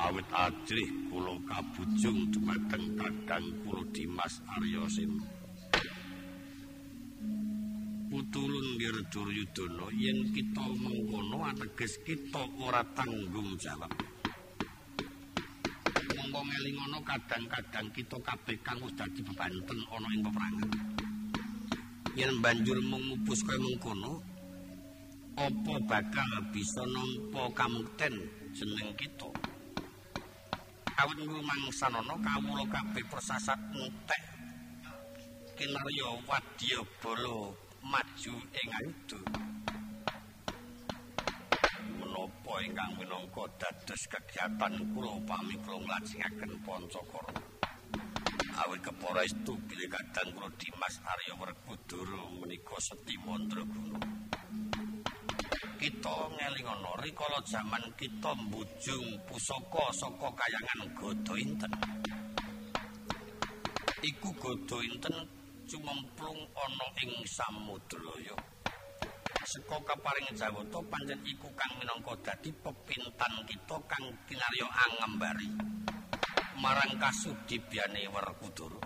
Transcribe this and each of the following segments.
awit ajrih kula kabujung dumateng kadang kula Dimas Arya Sena Putulun Wirduryudana yen kita mengkono ateges kita ora tanggung jawab. Monggo ngelingono kadang-kadang kita kabeh kang wis dadi bebanten ana ing peperangan. Yen banjur mengupus kaya mengkono apa bakal bisa nampa kamukten jeneng kita awit ngrumangsanono kawula kabeh persasat entek kinarya wadya bala maju ing ayuda menapa ingkang minangka dados kegiatan kula pami kula nglajengaken pancakara? Awit kepara estu bilih kadang kula Dimas Arya Werkudara menika Seti Mandraguna kita ngelingono rikala jaman kita mbujung pusaka saka kayangan Godo Inten. Iku Godo Inten cumemplung ana ing samudra Seka kaparing Jawata pancen iku kang minangka dadi pepintan kita kang kinarya angembari marang kasudibyane Werkudara.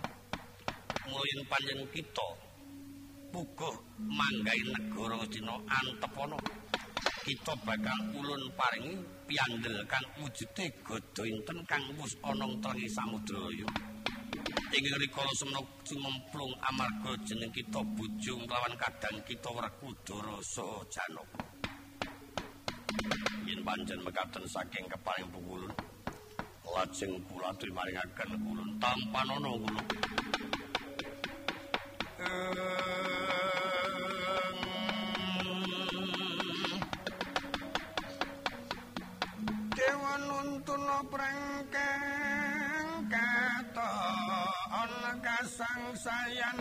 Mulih panjen kita puguh manggahi negara Cina antepana kita bakal ulun paringi piandel kang wujude godho inten kang wis ana tengi samudra yu. Ing rikala semana cumemplung amarga jeneng kita bujung lawan kadang kita Werkudara saha Janaka. Yen panjen mekaten saking keparing pungulun lajeng kula aturi maringaken ulun tampanana kula. Prengkeng katon kasangsayan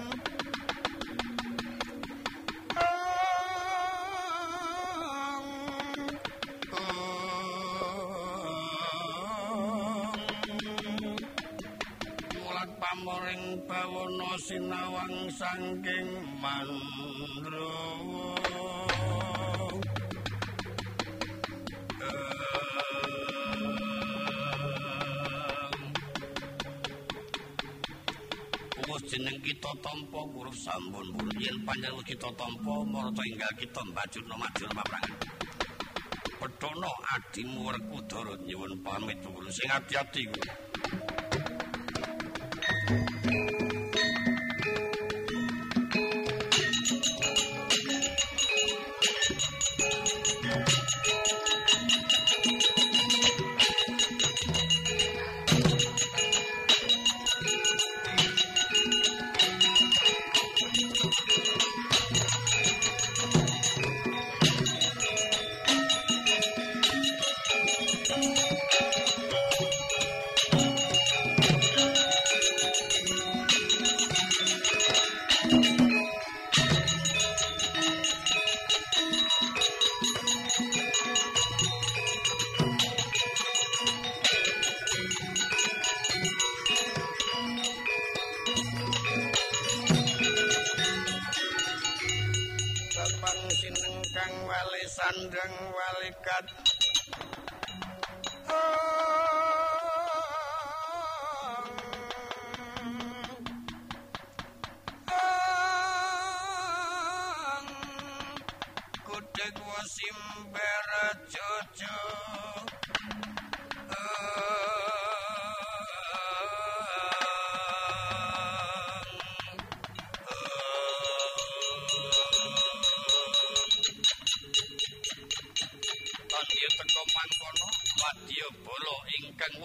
Mulat pamoring bawana sinawang sangking mandrowo jeneng kita tampa huruf sampun pun yen panjang kita tampa marta enggal kita mbajutna maju paprangan. Pedono adimu Werkudara nyuwun pamit sing ati-ati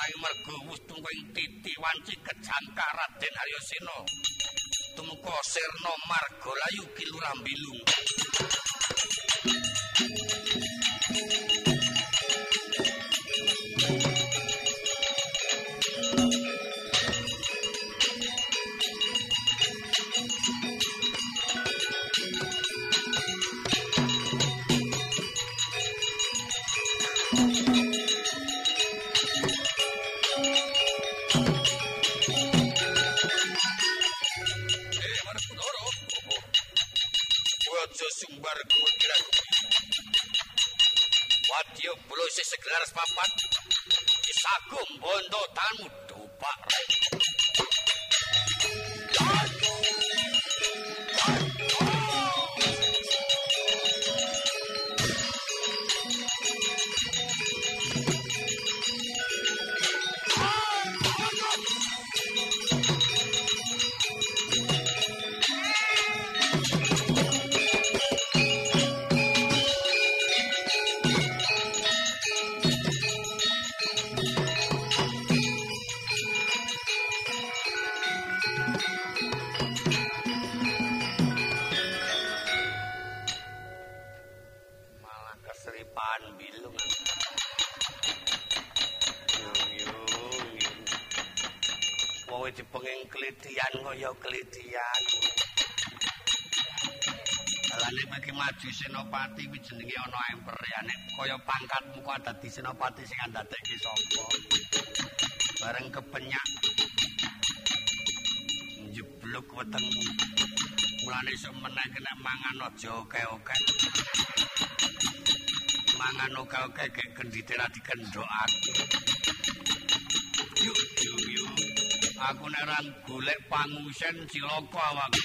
Nang mergo wis tungguing titi wanci kejangka Raden Aryasena tumeka sirna margalayu kilurah bilung senopati kuwi jenenge ana emper ya nek kaya pangkatmu kok dadi senopati sing andadekke sapa? Bareng kepenyak. Njebluk wetengmu mulane semeneh kena mangan aja oke-oke. Mangan oke-oke gek gendite ra dikendhokake. Yuk yuk yuk aku nek ra golek pangusen cilaka awakku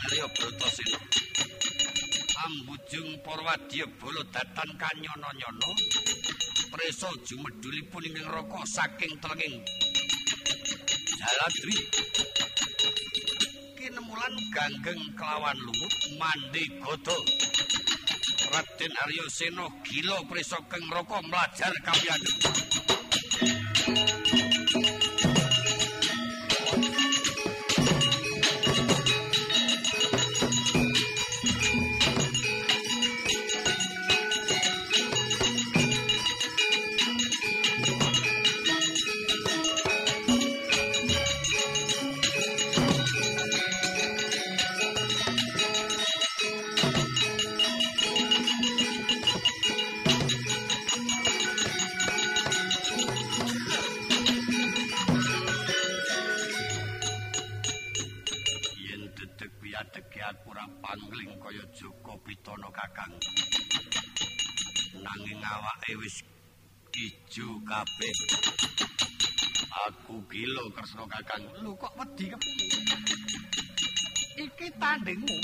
Arya Bratasena. Ambujung Parwadya bala datan kanyono-nyono. Presa jumedulipun ing neraka saking telenging Jaladri. Kinemulan ganggeng kelawan lumut mandi godo. Raden Arya Sena gila presa keng neraka mlajar kawiyan. Ora pangling kaya Joko Pitana Kakang. Nanging awake wis ijo kabeh. Aku gila Kresna Kakang. Lho kok wedi kepiye? Iki tandingmu.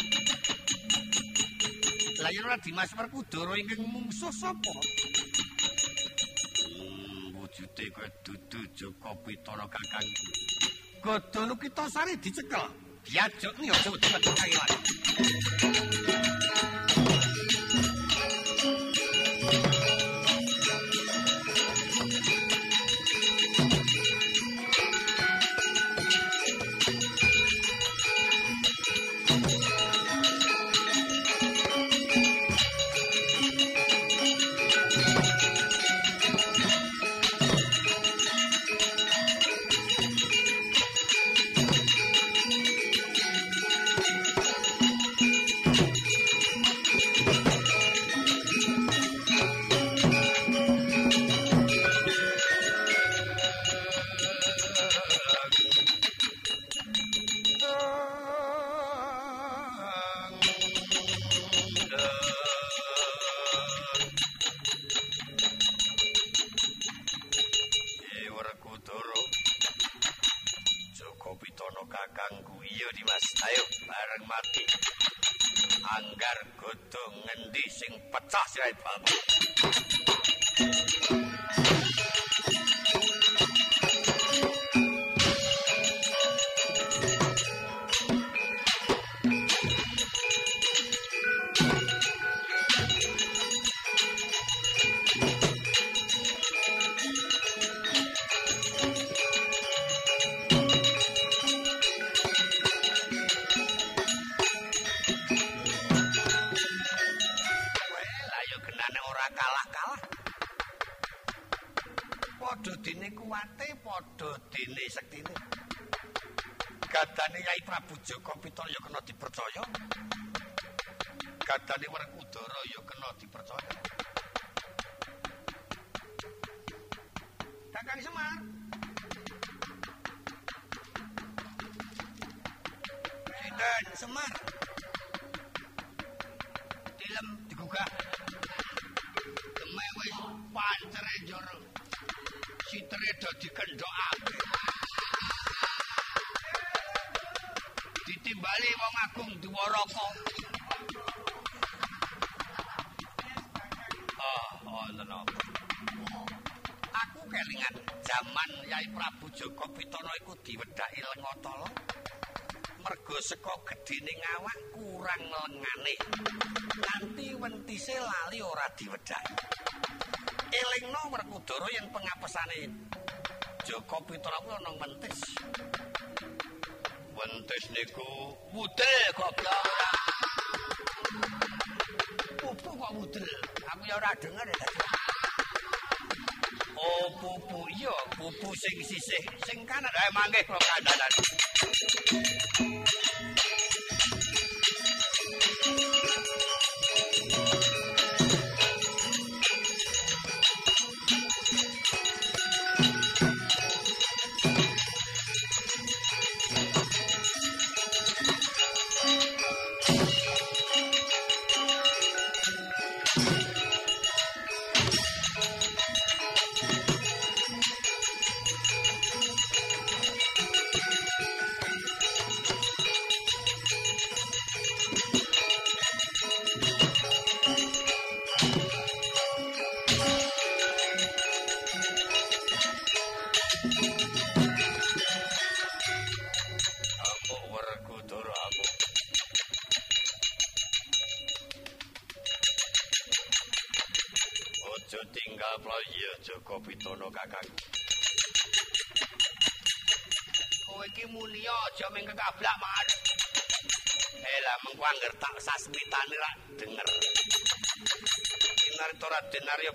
Lah yen ora Dimas Werkudara ingkang mungsuh sapa? Hmm, wujude kaya dudu Joko Pitana Kakang. Godhonu kita sari dicekel. 要重要就重要。Iya Dimas. Ayo bareng mati. Anggar godhong ngendi sing pecah sirahe bapak. Gadane Yai Prabu Joko Pitolo ya kena dipercaya. Gadane Werkudara ya kena dipercaya. Kakang Semar. Sinten Semar? Dilem digugah. Demek wis pancere njoro. Sitere do dikendhokake. Ditimbali wong agung diwaraka. Oh, wonten apa? Aku kelingan jaman Yai Prabu Joko Pitana iku diwedhaki Lengotala. Mergo saka gedene ngawak kurang lengane. Kanthi wentise lali ora diwedhaki. Elingno Werkudara yen pengapesane Joko Pitana kuwi ana wentis. Wentis niku mudel goblok. Pupu kok mudel? Aku ya ora denger ya. Oh, pupu iya, pupu sing sisih sing kanan ae mangke kok kandanan.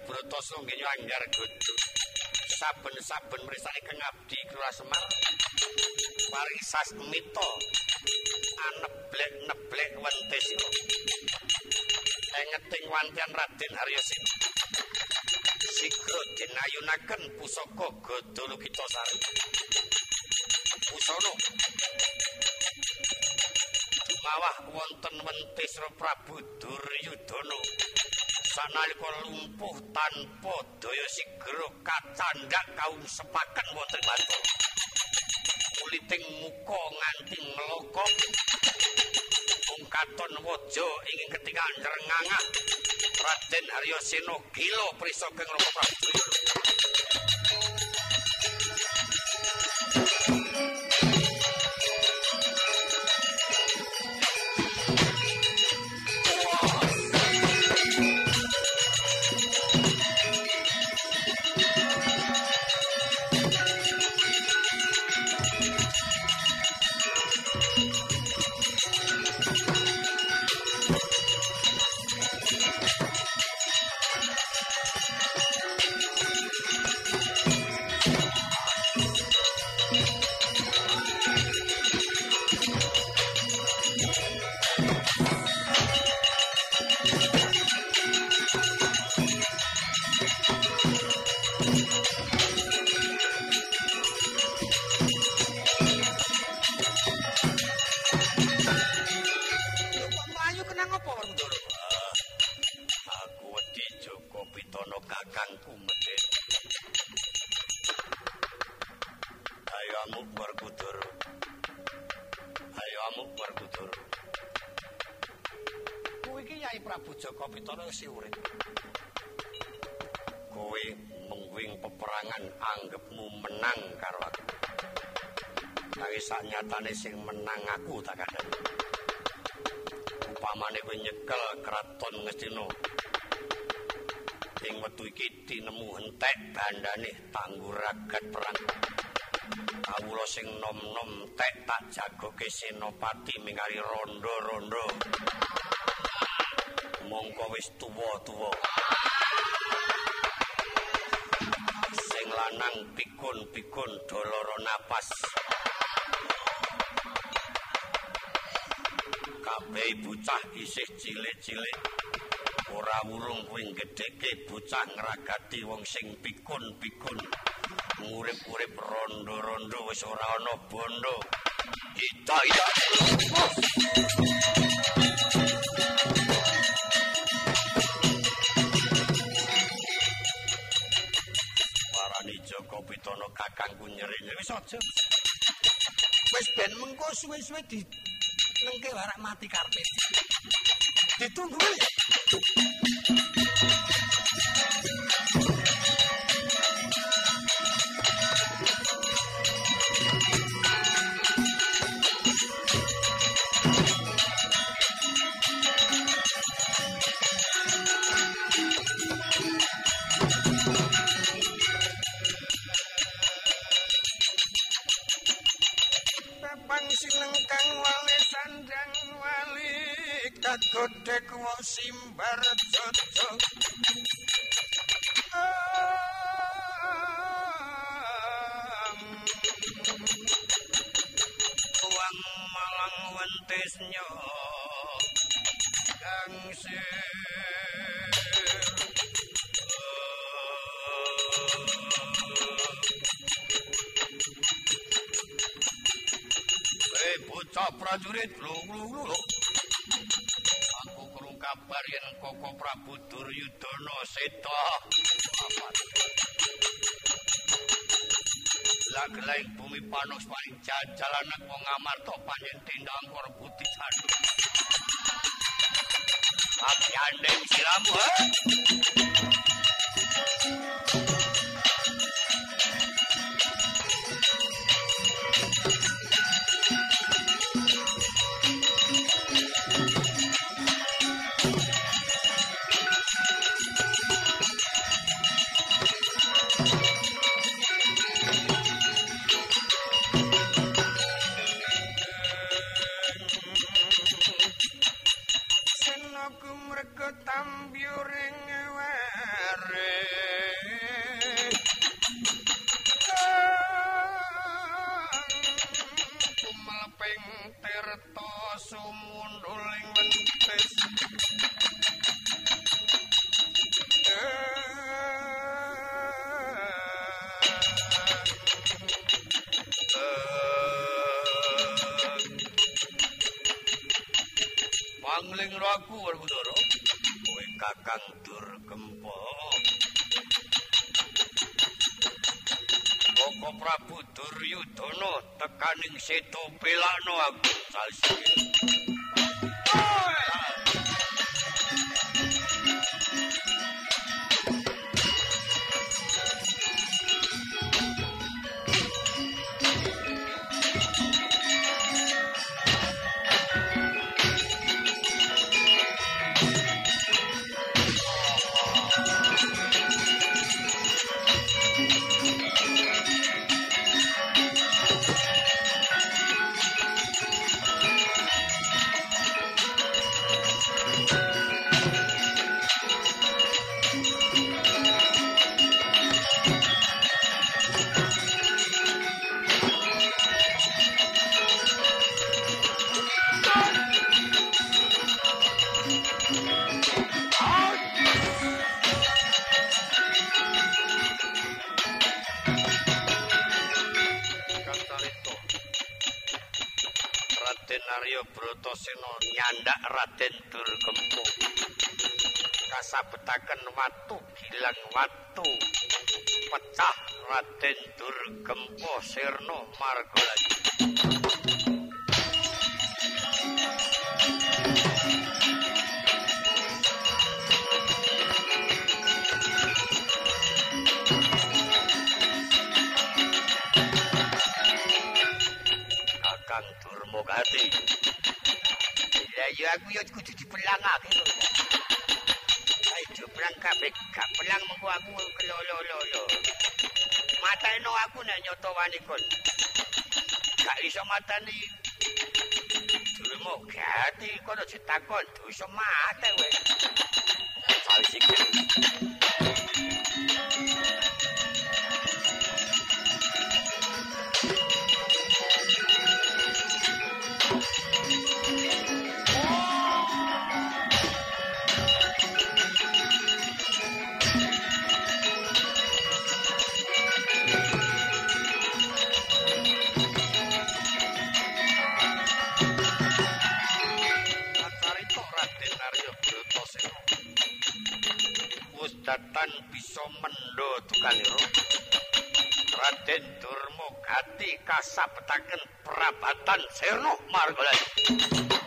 Bratastra nggih anggar gudu. Saben-saben mresake kang abdi Kura Semar. Paring sasmita aneblek-neblek wentes iku. Engeting wantian Raden Arya Sena. Sigra dinayunaken pusaka Gadala Kitasari. Pusana mawah wonten wentisra Prabu Duryudana sanalika lumpuh tanpa daya sigra kacandhak kaum sepaken wonten batu kuliting muka nganti meloko mung katon waja ingin ketika njerengangah Raden Arya Sena gila prisa keng Rama Prabu Isih urip. Kowe mengwing peperangan anggapmu menang karo aku. Nangis sak nyatane sing menang aku tak kadang. upamane kowe nyekel kraton Ngastina. Ing wektu iki tinemu entek bandane tangguragat perang. Kawula sing nom-nom tek tak jagoke senopati mingkari rondo-rondo. Mongko wis tuwa-tuwa. Sing lanang pikun-pikun doloro napas. Kabeh bocah isih cilik-cilik. Ora wurung kuwi gedheke bocah ngragati wong sing pikun-pikun. Urip-urip rondo-rondo wis ora ana bondo. Ita Wis ben mengko suwe-suwe di nengke warak mati karpet. Ditunggu ya. Bocah prajurit lho lho lho. Aku krungu kabar yen Koko Prabu Duryudana seta. Lagelaing bumi panos paling jajalan anak wong amarta panjen tindang kor putih sandu. Tapi andeng siramu, tekaning seto pelakno aku salsi. Raden Arya Bratasena nyandak Raden Durgempa. Kasabetaken watu gilang watu. Pecah Raden Durgempa sirna margolati. Ya aku ya kudu dipelangake lho. Ayo dipelang kabeh, gak pelang mengko aku kelolo-lolo. Mateno aku nek nyoto wani kon. Gak iso matani. Durmogati kono ditakon dosa mate weh. Sal sikil. Raden Durmo gati kasabetaken perabatan Serno Margolan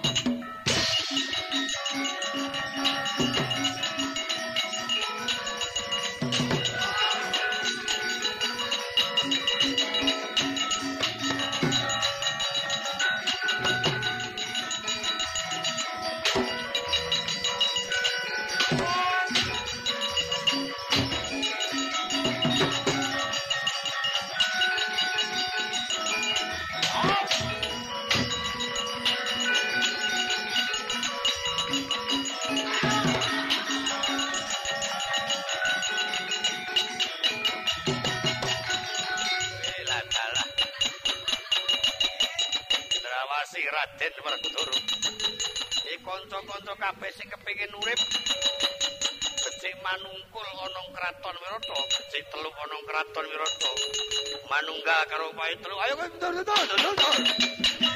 Raden Werkudara. Iki kanca-kanca kabeh sing kepengin urip becik manungkul ana kraton Wirata, becik telu ana kraton Wirata. Manunggal karo pae telu. Ayo kowe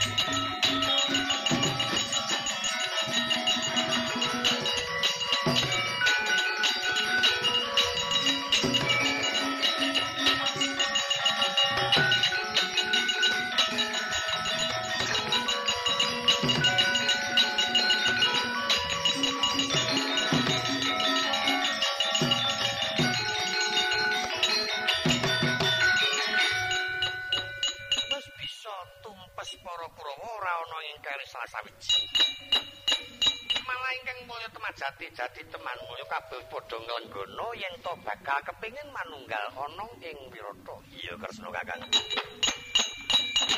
mundur mundur mundur. jati teman mulya kabeh padha nglenggono yen to bakal kepengin manunggal ana ing Wirata. Iya Kresna Kakang.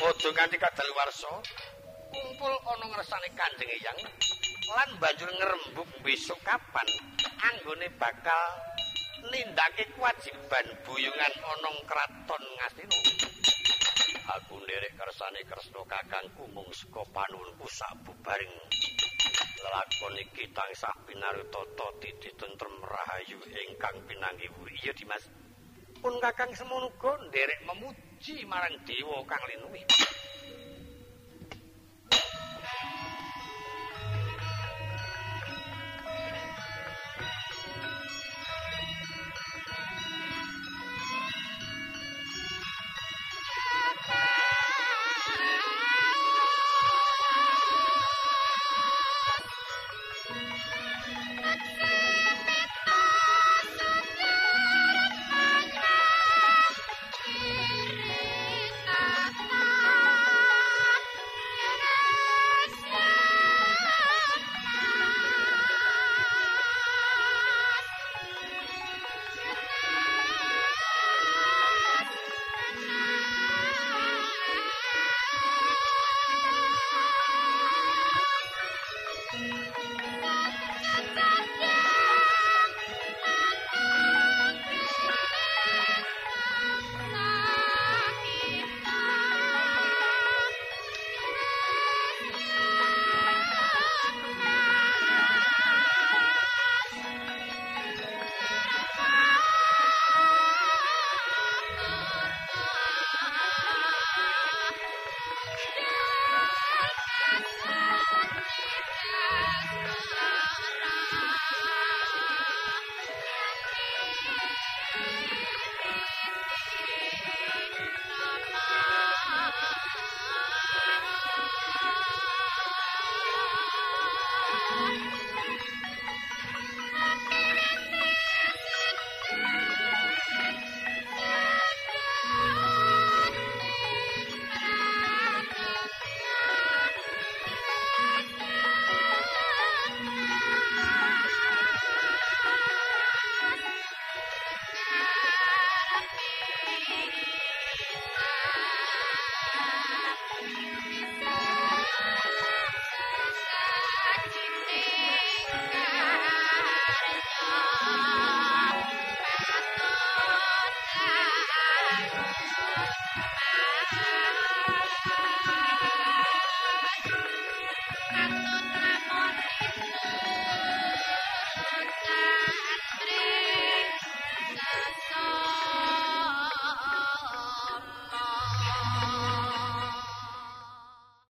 Aja kanthi kadaluwarsa kumpul ana ngresane Kanjeng Eyang lan banjur ngrembug besok kapan anggone bakal nindake kewajiban buyungan ana kraton Ngastina. Aku nderek kersane Kakangku mung saka panuwunku sabubaring lakon iki tansah pinarutata titi tentrem rahayu ingkang pinanggi wuri iya Dimas. Pun kakang semono nderek memuji marang dewa kang linuwi